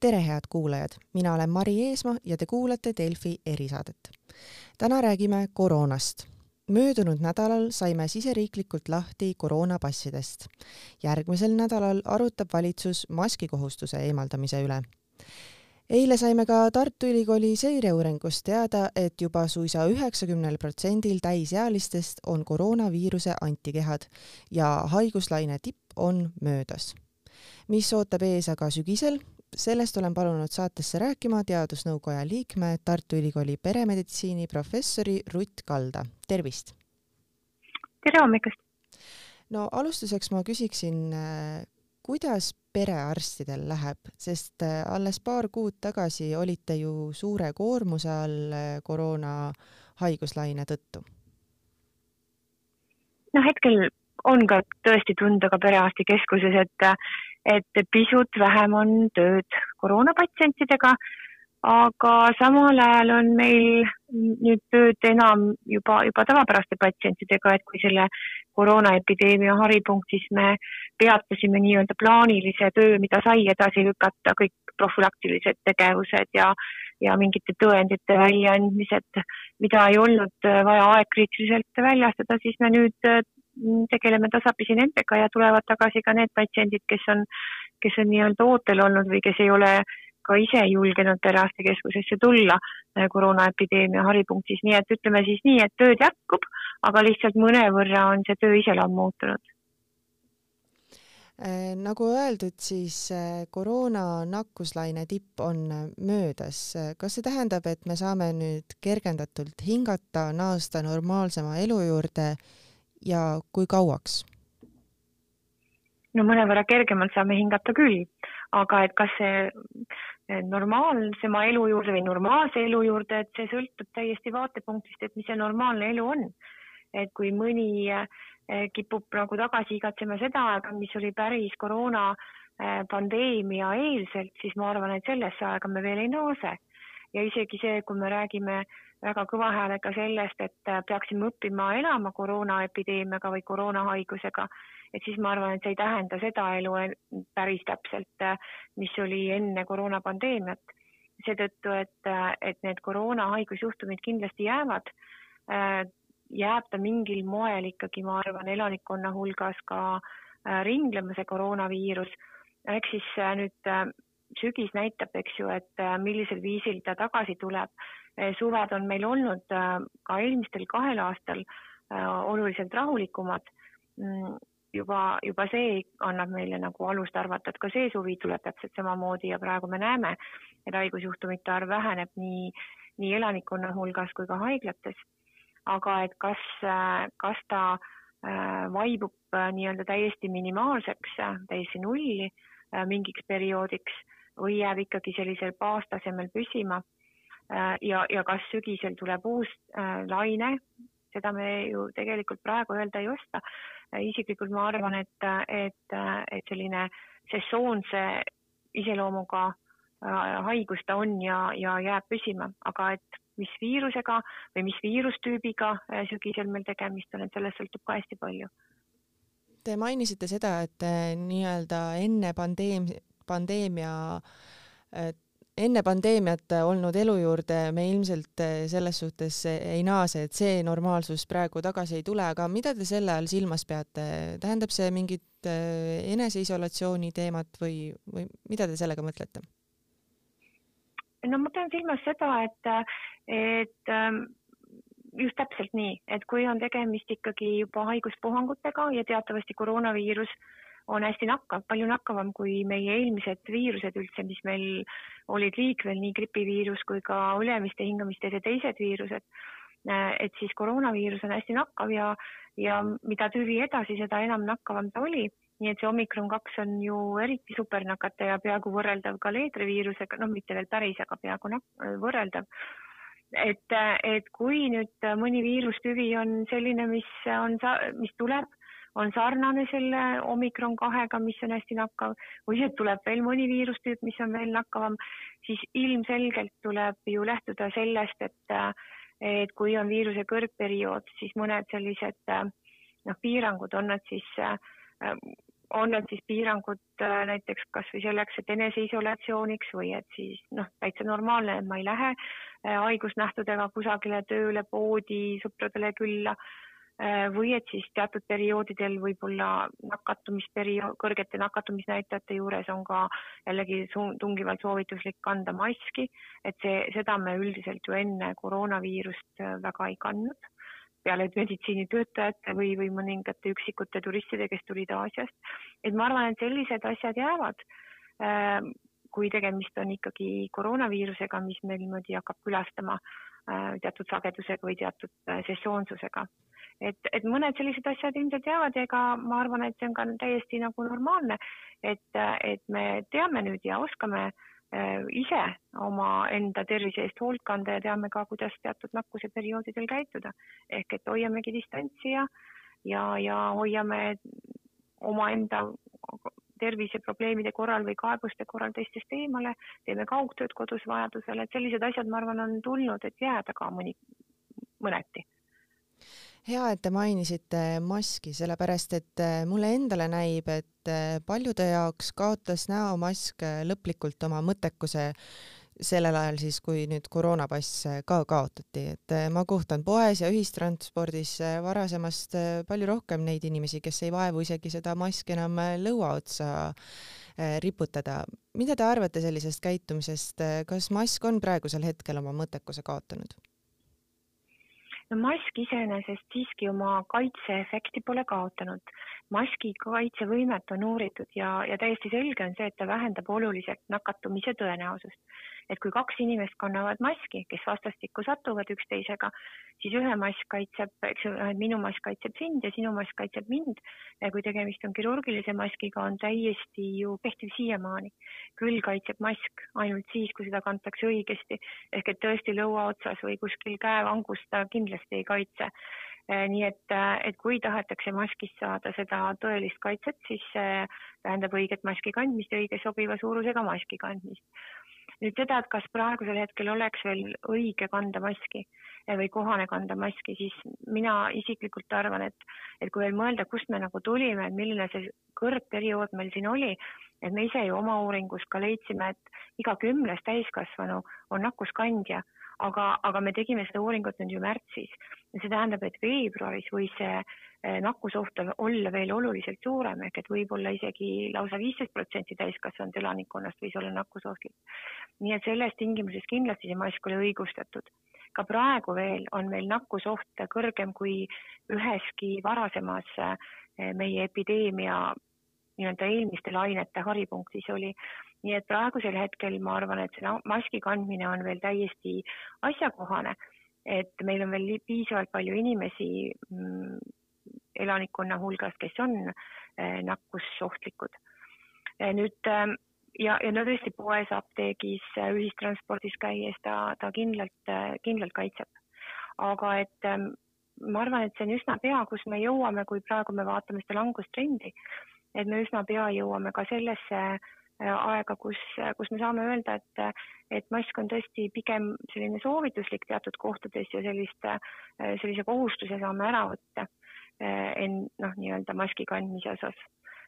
tere, head kuulajad, mina olen Mari Eesmaa ja te kuulate Delfi erisaadet. täna räägime koroonast. möödunud nädalal saime siseriiklikult lahti koroonapassidest. järgmisel nädalal arutab valitsus maskikohustuse eemaldamise üle. eile saime ka Tartu Ülikooli seireuuringust teada, et juba suisa üheksakümnel protsendil täisealistest on koroonaviiruse antikehad ja haiguslaine tipp on möödas mis ootab ees aga sügisel, sellest olen palunud saatesse rääkima Teadusnõukoja liikme, Tartu Ülikooli peremeditsiini professori Rutt Kalda, tervist! tere hommikust! no alustuseks ma küsiksin, kuidas perearstidel läheb, sest äh, alles paar kuud tagasi olite ju suure koormuse all äh, koroona haiguslaine tõttu? no hetkel on ka tõesti tunda ka perearstikeskuses, et et pisut vähem on tööd koroonapatsientidega, aga samal ajal on meil nüüd tööd enam juba, juba tavapäraste patsientidega, et kui selle koroonaepideemia haripunktis me peatasime nii-öelda plaanilise töö, mida sai edasi lükata, kõik profülaktilised tegevused ja, ja mingite tõendite väljaandmised, mida ei olnud vaja aegkriitiliselt väljastada, siis me nüüd tegeleme tasapisi nendega ja tulevad tagasi ka need patsiendid, kes on, kes on nii-öelda ootel olnud või kes ei ole ka ise julgenud perearstikeskusesse tulla äh, koroonaepideemia haripunktis, nii et ütleme siis nii, et tööd jätkub, aga lihtsalt mõnevõrra on see töö iseloom muutunud äh, nagu öeldud, siis äh, koroona nakkuslaine tipp on möödas. kas see tähendab, et me saame nüüd kergendatult hingata, naasta normaalsema elu juurde ja kui kauaks? no mõnevõrra kergemalt saame hingata küll, aga et kas see normaalsema elu juurde või normaalse elu juurde, et see sõltub täiesti vaatepunktist, et mis see normaalne elu on. et kui mõni eh, kipub nagu tagasi igatsema seda aega, mis oli päris koroona eh, pandeemia eelselt, siis ma arvan, et sellesse aega me veel ei naase. Ja isegi see, kui me räägime äh, väga kõva häälega sellest, et äh, peaksime õppima elama koroonaepideemiaga või koroonahaigusega, et siis ma arvan, et see ei tähenda seda elu päris täpselt, äh, mis oli enne koroonapandeemiat. seetõttu, et, äh, et need koroonahaigusjuhtumid kindlasti jäävad, jääb ta mingil moel ikkagi, ma arvan, elanikkonna hulgas ka ringlema, see koroonaviirus. ehk siis nüüd sügis näitab, eks ju, et millisel viisil ta tagasi tuleb Eh, suved on meil olnud äh, ka eelmistel kahel aastal äh, oluliselt rahulikumad. Mm, juba, juba see annab meile nagu alust arvata, et ka see suvi tuleb täpselt samamoodi ja praegu me näeme, et haigusjuhtumite arv väheneb nii, nii elanikkonna hulgas kui ka haiglates. aga et kas, äh, kas ta vaibub nii-öelda täiesti minimaalseks, täiesti nulli mingiks perioodiks või jääb ikkagi sellisel baastasemel püsima Äh, ja, ja kas sügisel tuleb uus äh, laine, seda me ju tegelikult praegu öelda ei oska. Äh, isiklikult ma arvan, et, et, et selline sesoonse iseloomuga haigus ta on ja, ja jääb püsima, aga et mis viirusega või mis viirustüübiga sügisel meil tegemist on, et sellest sõltub ka hästi palju. Te mainisite seda, et nii-öelda enne pandeemia, pandeemia enne pandeemiat olnud elu juurde me ilmselt eh, selles suhtes ei naase, et see normaalsus praegu tagasi ei tule, aga mida te selle all silmas peate, tähendab see mingit eh, eneseisolatsiooni teemat või, või mida te sellega mõtlete? no ma pean silmas seda, et, et ähm, just täpselt nii, et kui on tegemist ikkagi juba haiguspuhangutega ja teatavasti koroonaviirus äh, on hästi nakkav, palju nakkavam kui meie eelmised viirused üldse, mis meil olid liikvel, nii gripiviirus kui ka ülemiste hingamisteede teised viirused. et siis koroonaviirus on hästi nakkav ja, ja mida tüvi edasi, seda enam nakkavam ta oli. nii et see omikron kaks on ju eriti supernakataja, peaaegu võrreldav ka leetriviirusega, noh, mitte veel päris, aga peaaegu võrreldav et, et kui nüüd mõni viirustüvi on selline, mis on, mis tuleb on sarnane selle omikron kahega, mis on hästi nakkav. Või et tuleb veel mõni viirustüüp, mis on veel nakkavam, siis ilmselgelt tuleb ju lähtuda sellest, et, et kui on viiruse kõrgperiood, siis mõned sellised noh, piirangud on nad siis on need siis piirangud näiteks kasvõi selleks, et eneseisolatsiooniks või et siis noh, täitsa normaalne, et ma ei lähe äh, haigusnähtudega kusagile tööle, poodi, sõpradele külla või et siis teatud perioodidel võib-olla nakatumisperiood, kõrgete nakatumisnäitajate juures on ka jällegi tungivalt soovituslik kanda maski, et see, seda me üldiselt ju enne koroonaviirust väga ei kandnud peale meditsiinitöötajate või, või mõningate üksikute turistide, kes tulid Aasiast. et ma arvan, et sellised asjad jäävad, ähm, kui tegemist on ikkagi koroonaviirusega, mis meil niimoodi hakkab külastama äh, teatud sagedusega või teatud äh, sesoonsusega. Et, et mõned sellised asjad ilmselt jäävad ja ega ma arvan, et see on ka täiesti nagu normaalne, et, et me teame nüüd ja oskame Äh, ise omaenda tervise eest hoolt kanda ja teame ka, kuidas teatud nakkuse perioodidel käituda. ehk et hoiamegi distantsi ja, ja, ja hoiame omaenda terviseprobleemide korral või kaebuste korral teistest eemale, teeme kaugtööd kodus vajadusel, et sellised asjad, ma arvan, on tulnud, et jääda ka mõni, mõneti hea, et te mainisite maski, sellepärast et äh, mulle endale näib, et äh, paljude jaoks kaotas näomask äh, lõplikult oma mõttekuse sellel ajal siis, kui nüüd koroonapass ka kaotati, et ma kohtan poes ja ühistranspordis varasemast palju rohkem neid inimesi, kes ei vaevu isegi seda maski enam lõua otsa riputada. mida te arvate sellisest käitumisest, kas mask on praegusel hetkel oma mõttekuse kaotanud? No mask iseenesest siiski oma kaitseefekti pole kaotanud. Maski kaitsevõimet on uuritud ja, ja täiesti selge on see, et ta vähendab oluliselt nakatumise tõenäosust et kui kaks inimest kannavad maski, kes vastastikku satuvad üksteisega, siis ühe mask kaitseb, eks ju, minu mask kaitseb sind ja sinu mask kaitseb mind. kui tegemist on kirurgilise maskiga, on täiesti ju kehtiv siiamaani. küll kaitseb mask ainult siis, kui seda kantakse õigesti ehk et tõesti lõua otsas või kuskil käevangus ta kindlasti ei kaitse nii et, et kui tahetakse maskist saada seda tõelist kaitset, siis see tähendab õiget maski kandmist ja õige sobiva suurusega maski kandmist. Nüüd seda, et kas praegusel hetkel oleks veel õige kanda maski eh, või kohane kanda maski, siis mina isiklikult arvan, et, et kui veel mõelda, kust me nagu tulime, et milline see kõrgperiood meil siin oli, et me ise ju oma uuringus ka leidsime, et iga kümnes täiskasvanu on nakkuskandja aga, aga me tegime seda uuringut nüüd ju märtsis ja see tähendab, et veebruaris võis see eh, nakkusoht olla veel oluliselt suurem ehk et võib-olla isegi lausa viisteist protsenti täiskasvanud elanikkonnast võis olla nakkusohtlik. nii et selles tingimuses kindlasti see mask oli õigustatud. ka praegu veel on meil nakkusoht kõrgem kui üheski varasemas eh, meie epideemia nii-öelda eelmiste lainete haripunktis oli nii et praegusel hetkel ma arvan, et see maski kandmine on veel täiesti asjakohane, et meil on veel piisavalt palju inimesi mm, elanikkonna hulgas, kes on eh, nakkusohtlikud. Eh, nüüd ähm, ja, ja no tõesti poes, apteegis, ühistranspordis käies ta, ta kindlalt, kindlalt kaitseb. aga et ähm, ma arvan, et see on üsna pea, kus me jõuame, kui praegu me vaatame seda langustrendi, et me üsna pea jõuame ka sellesse äh, Äh, aega, kus, kus me saame öelda, et, et mask on tõesti pigem selline soovituslik teatud kohtades ja sellist, äh, sellise kohustuse saame ära võtta äh, en-, noh, nii-öelda maski kandmise osas.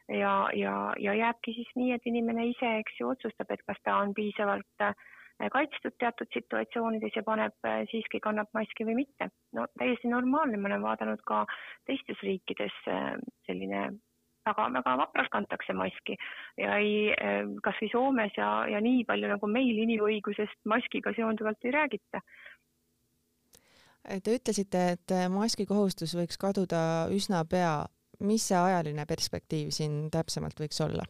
ja, ja, ja jääbki siis nii, et inimene ise, eks ju, otsustab, et kas ta on piisavalt kaitstud teatud situatsioonides ja paneb siiski, kannab maski või mitte. no täiesti normaalne, ma olen vaadanud ka teistes riikides selline väga-väga vapralt kantakse maski ja ei, eh, kasvõi Soomes ja, ja nii palju nagu meil inimõigusest maskiga seonduvalt ei räägita. Te ütlesite, et maski kohustus võiks kaduda üsna pea. mis see ajaline perspektiiv siin täpsemalt võiks olla?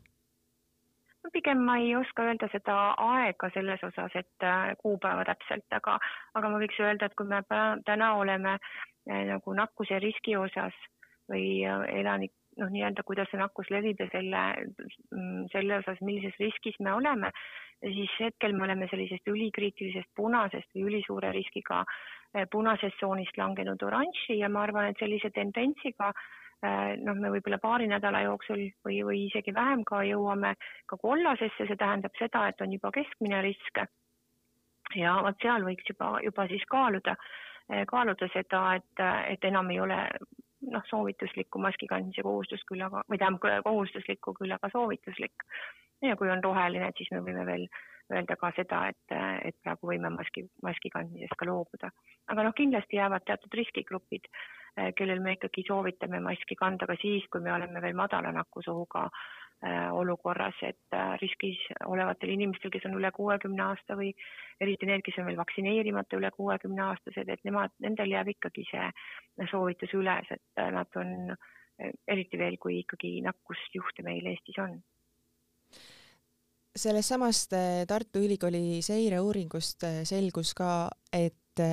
pigem ma ei oska öelda seda aega selles osas, et eh, kuupäeva täpselt, aga, aga ma võiks öelda, et kui me täna oleme eh, nagu nakkuse riski osas või elanik, noh, nii-öelda kuidas see nakkus levib ja selle, mm, selle osas, millises riskis me oleme, siis hetkel me oleme sellisest ülikriitilisest punasest või ülisuure riskiga eh, punasest tsoonist langenud oranži ja ma arvan, et sellise tendentsiga eh, noh, me võib-olla paari nädala jooksul või, või isegi vähem ka jõuame ka kollasesse, see tähendab seda, et on juba keskmine risk. ja vot seal võiks juba, juba siis kaaluda, eh, kaaluda seda, et, et enam ei ole noh, soovituslikku maski kandmise kohustust küll aga, või tähendab kohustuslikku küll aga soovituslik. ja kui on roheline, et siis me võime veel öelda ka seda, et, et praegu võime maski, maski kandmisest ka loobuda. aga noh, kindlasti jäävad teatud riskigrupid, kellel me ikkagi soovitame maski kanda ka siis, kui me oleme veel madala nakkusohuga olukorras, et äh, riskis olevatel inimestel, kes on üle kuuekümne aasta või eriti need, kes on veel vaktsineerimata üle kuuekümne aastased, et nemad, nendel jääb ikkagi see soovitus üles, et äh, nad on, eriti veel, kui ikkagi nakkusjuhte meil Eestis on. Sellest samast Tartu Ülikooli seireuuringust selgus ka, et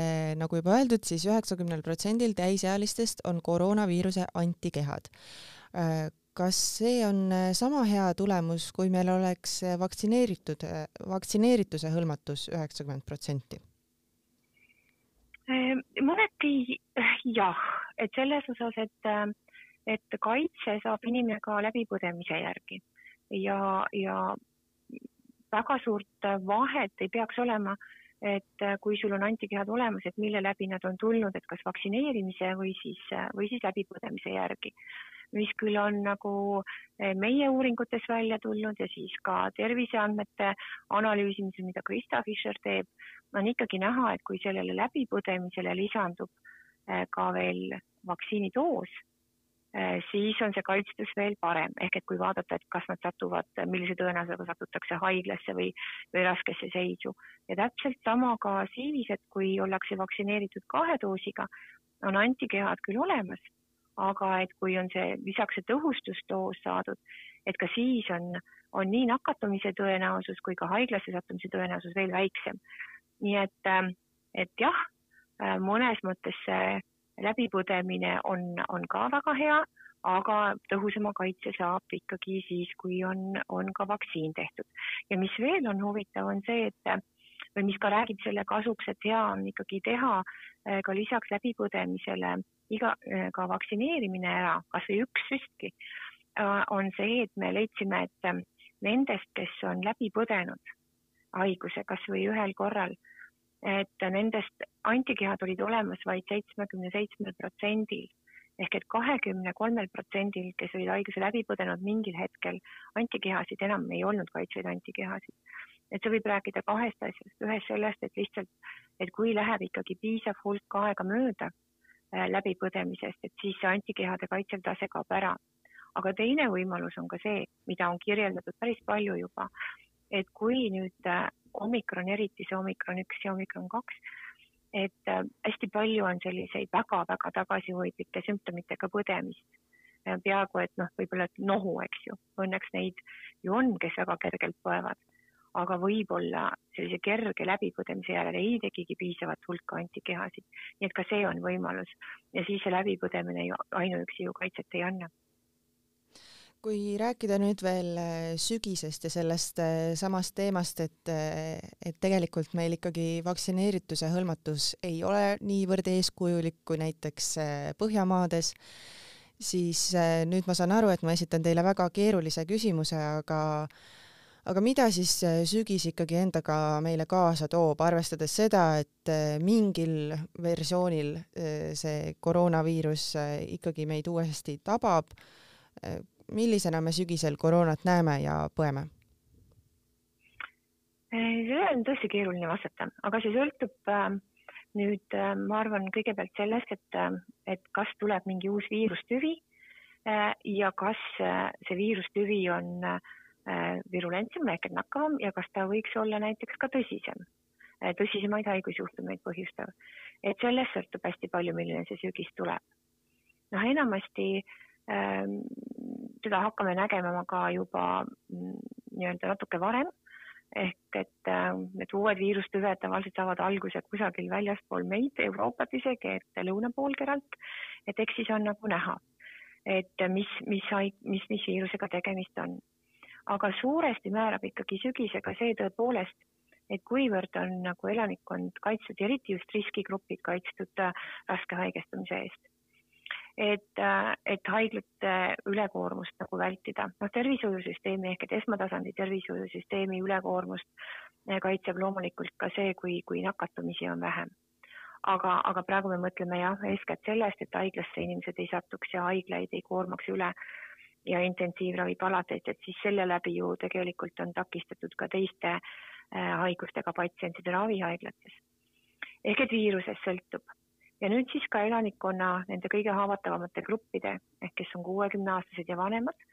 nagu juba öeldud siis, siis üheksakümnel protsendil täisealistest on koroonaviiruse antikehad kas see on äh, sama hea tulemus, kui meil oleks äh, vaktsineeritud, äh, vaktsineerituse hõlmatus üheksakümmend protsenti? mõneti jah, et selles osas, et, et kaitse saab inimene ka läbipõdemise järgi. Ja, ja väga suurt vahet ei peaks olema, et kui sul on antikehad olemas, et mille läbi nad on tulnud, et kas vaktsineerimise või siis, või siis läbipõdemise järgi mis küll on nagu eh, meie uuringutes välja tulnud ja siis ka terviseandmete analüüsimisel, mida Krista Fischer teeb, on ikkagi näha, et kui sellele läbipõdemisele lisandub eh, ka veel vaktsiinidoos, eh, siis on see kaitstus veel parem, ehk et kui vaadata, et kas nad satuvad, millise tõenäosusega satutakse haiglasse või, või raskesse seisu. ja täpselt sama ka siivis, et kui ollakse vaktsineeritud kahe doosiga, on antikehad küll olemas aga et kui on see lisaks see tõhustusdoos saadud, et ka siis on, on nii nakatumise tõenäosus kui ka haiglasse sattumise tõenäosus veel väiksem. nii et, ähm, et jah, äh, mõnes mõttes see läbipõdemine on, on ka väga hea, aga tõhusama kaitse saab ikkagi siis, kui on, on ka vaktsiin tehtud. ja mis veel on huvitav, on see, et või mis ka räägib selle kasuks, et hea on ikkagi teha äh, ka lisaks läbipõdemisele iga, äh, ka vaktsineerimine ära, kasvõi üks süstki, äh, on see, et me leidsime, et ähm, nendest, kes on läbi põdenud haiguse kasvõi ühel korral, et nendest antikehad olid olemas vaid seitsmekümne seitsmel protsendil ehk et kahekümne kolmel protsendil, kes olid haiguse läbi põdenud mingil hetkel, antikehasid enam ei olnud kaitsvaid antikehasid. et see võib rääkida kahest asjast, ühest sellest, et lihtsalt, et kui läheb ikkagi piisav hulk aega mööda läbipõdemisest, et siis see antikehade kaitsev tase kaob ära. aga teine võimalus on ka see, mida on kirjeldatud päris palju juba, et kui nüüd äh, omikron, eriti see omikron üks ja omikron kaks, et äh, hästi palju on selliseid väga-väga tagasihoidlike sümptomitega põdemist. peaaegu et noh, võib-olla et nohu, eks ju, õnneks neid ju on, kes väga kergelt põevad aga võib-olla sellise kerge läbipõdemise järel ei tekigi piisavat hulka antikehasid. nii et ka see on võimalus ja siis see läbipõdemine ju ainuüksi ju kaitset ei anna kui rääkida nüüd veel äh, sügisest ja sellest äh, samast teemast, et, äh, et tegelikult meil ikkagi vaktsineerituse hõlmatus ei ole niivõrd eeskujulik kui näiteks Põhjamaades, siis nüüd ma saan aru, et ma esitan teile väga keerulise küsimuse, aga aga mida siis äh, sügis ikkagi endaga meile kaasa toob, arvestades seda, et äh, mingil versioonil äh, see koroonaviirus ikkagi meid uuesti tabab. millisena me sügisel koroonat näeme ja põeme? sellele on tõesti keeruline vastata, aga see sõltub nüüd, ma arvan, kõigepealt sellest, et, et kas tuleb mingi uus viirustüvi ja kas see viirustüvi on Äh, virulentsem ehk et nakkavam ja kas ta võiks olla näiteks ka tõsisem, äh, tõsisemaid haigusjuhtumeid põhjustav. et sellest sõltub hästi palju, milline see sügis tuleb. noh, enamasti ähm, seda hakkame nägema ka juba mm, nii-öelda natuke varem, ehk et äh, need uued viirustüved tavaliselt saavad alguse kusagil väljaspool meid, Euroopat isegi, et lõunapoolkeralt, et eks siis on nagu näha, et mis, mis, mis, mis viirusega tegemist on aga suuresti määrab ikkagi sügisega see tõepoolest, et kuivõrd on nagu elanikkond kaitstud, eriti just riskigrupid kaitstud äh, raske haigestumise eest. et, äh, et haiglate ülekoormust nagu vältida, noh tervishoiusüsteemi ehk et esmatasandi tervishoiusüsteemi ülekoormust äh, kaitseb loomulikult ka see, kui, kui nakatumisi on vähem. aga, aga praegu me mõtleme jah, eeskätt sellest, et haiglasse inimesed ei satuks ja haiglaid ei koormaks üle ja intensiivravipalateid, et siis selle läbi ju tegelikult on takistatud ka teiste äh, haigustega patsientide ravi haiglates. ehk et viirusest sõltub ja nüüd siis ka elanikkonna nende kõige haavatavamate gruppide ehk kes on kuuekümneaastased ja vanemad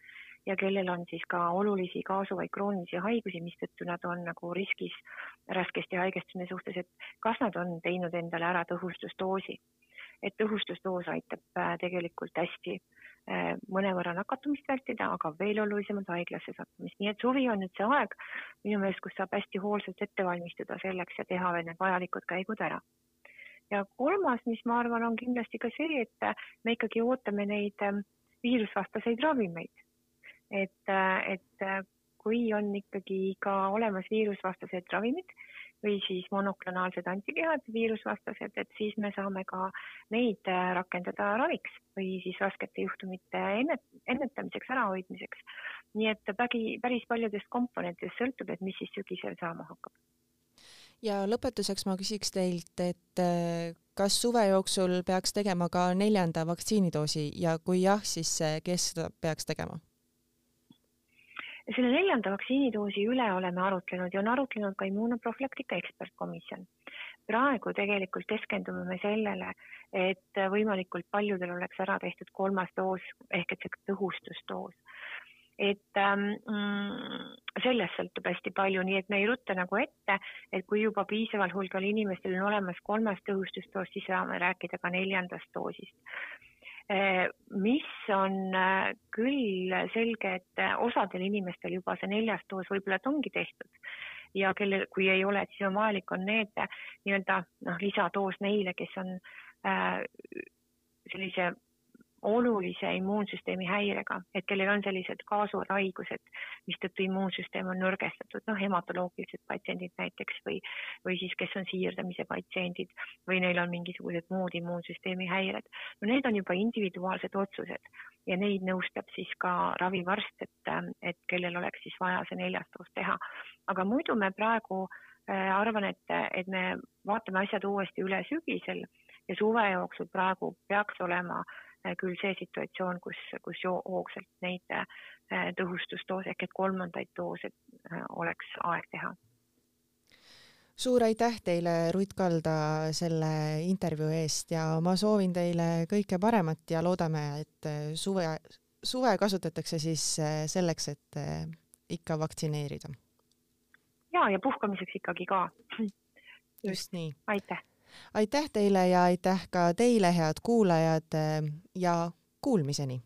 ja kellel on siis ka olulisi kaasuvaid kroonilisi haigusi, mistõttu nad on nagu riskis raskesti haigestumise suhtes, et kas nad on teinud endale ära tõhustusdoosi. et tõhustusdoos aitab äh, tegelikult hästi mõnevõrra nakatumist vältida, aga veel olulisemalt haiglasse sattumist, nii et suvi on nüüd see aeg minu meelest, kus saab hästi hoolsalt ette valmistuda selleks ja teha veel need vajalikud käigud ära. Ja kolmas, mis ma arvan, on kindlasti ka see, et me ikkagi ootame neid ähm, viirusvastaseid ravimeid. Et, et kui on ikkagi ka olemas viirusvastased ravimid või siis monoklonaalsed antikehad, viirusvastased, et siis me saame ka neid rakendada raviks või siis raskete juhtumite ennet-, ennetamiseks, ärahoidmiseks. nii et pägi, päris paljudest komponentidest sõltub, et mis siis sügisel saama hakkab. ja lõpetuseks ma küsiks teilt, et kas suve jooksul peaks tegema ka neljanda vaktsiinidoosi ja kui jah, siis kes seda peaks tegema? Selle neljanda vaktsiinidoosi üle oleme arutlenud ja on arutlenud ka immunoprofülaktika ekspertkomisjon. praegu tegelikult keskendume me sellele, et võimalikult paljudel oleks ära tehtud kolmas doos ehk et see tõhustusdoos et ähm, mm, sellest sõltub hästi palju, nii et me ei rutta nagu ette, et kui juba piisaval hulgal inimestel on olemas kolmas tõhustusdoos, siis saame rääkida ka neljandast doosist mis on eh, küll selge, et eh, osadel inimestel juba see neljas doos võib-olla, et ongi tehtud. Ja kellel, kui ei ole, siis on vajalik, on need nii-öelda noh, lisadoos neile, kes on äh, sellise olulise immuunsüsteemi häirega, et kellel on sellised kaasuvad haigused, mistõttu immuunsüsteem on nõrgestatud, noh, hematoloogilised patsiendid näiteks või, või siis, kes on siirdamise patsiendid või neil on mingisugused muud immuunsüsteemi häired. no need on juba individuaalsed otsused ja neid nõustab siis ka ravivarst, et, et kellel oleks siis vaja see neljas doos teha. aga muidu me praegu äh, arvan, et, et me vaatame asjad uuesti üle sügisel ja suve jooksul praegu peaks olema äh, küll see situatsioon, kus, kus hoogsalt neid äh, tõhustusdoose ehk et kolmandaid doose äh, oleks aeg teha. suur aitäh teile, Ruth Kalda, selle intervjuu eest ja ma soovin teile kõike paremat ja loodame, et suve, suve kasutatakse siis selleks, et ikka vaktsineerida. ja, ja puhkamiseks ikkagi ka. just nii. aitäh aitäh teile ja aitäh ka teile, head kuulajad ja kuulmiseni